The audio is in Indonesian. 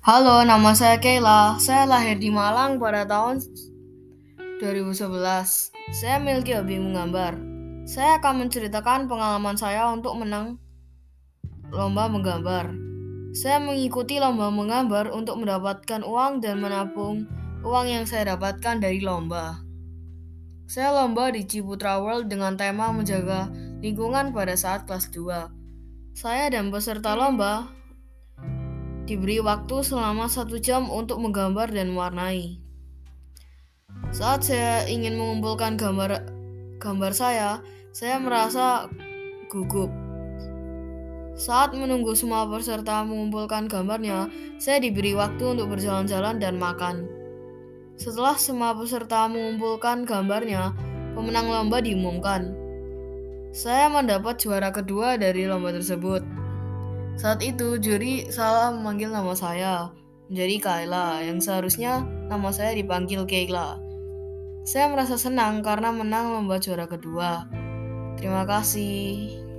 Halo, nama saya Kayla. Saya lahir di Malang pada tahun 2011. Saya memiliki hobi menggambar. Saya akan menceritakan pengalaman saya untuk menang lomba menggambar. Saya mengikuti lomba menggambar untuk mendapatkan uang dan menabung uang yang saya dapatkan dari lomba. Saya lomba di Ciputra World dengan tema menjaga lingkungan pada saat kelas 2. Saya dan peserta lomba diberi waktu selama satu jam untuk menggambar dan mewarnai. Saat saya ingin mengumpulkan gambar gambar saya, saya merasa gugup. Saat menunggu semua peserta mengumpulkan gambarnya, saya diberi waktu untuk berjalan-jalan dan makan. Setelah semua peserta mengumpulkan gambarnya, pemenang lomba diumumkan. Saya mendapat juara kedua dari lomba tersebut. Saat itu juri salah memanggil nama saya menjadi Kayla yang seharusnya nama saya dipanggil Kayla. Saya merasa senang karena menang lomba juara kedua. Terima kasih.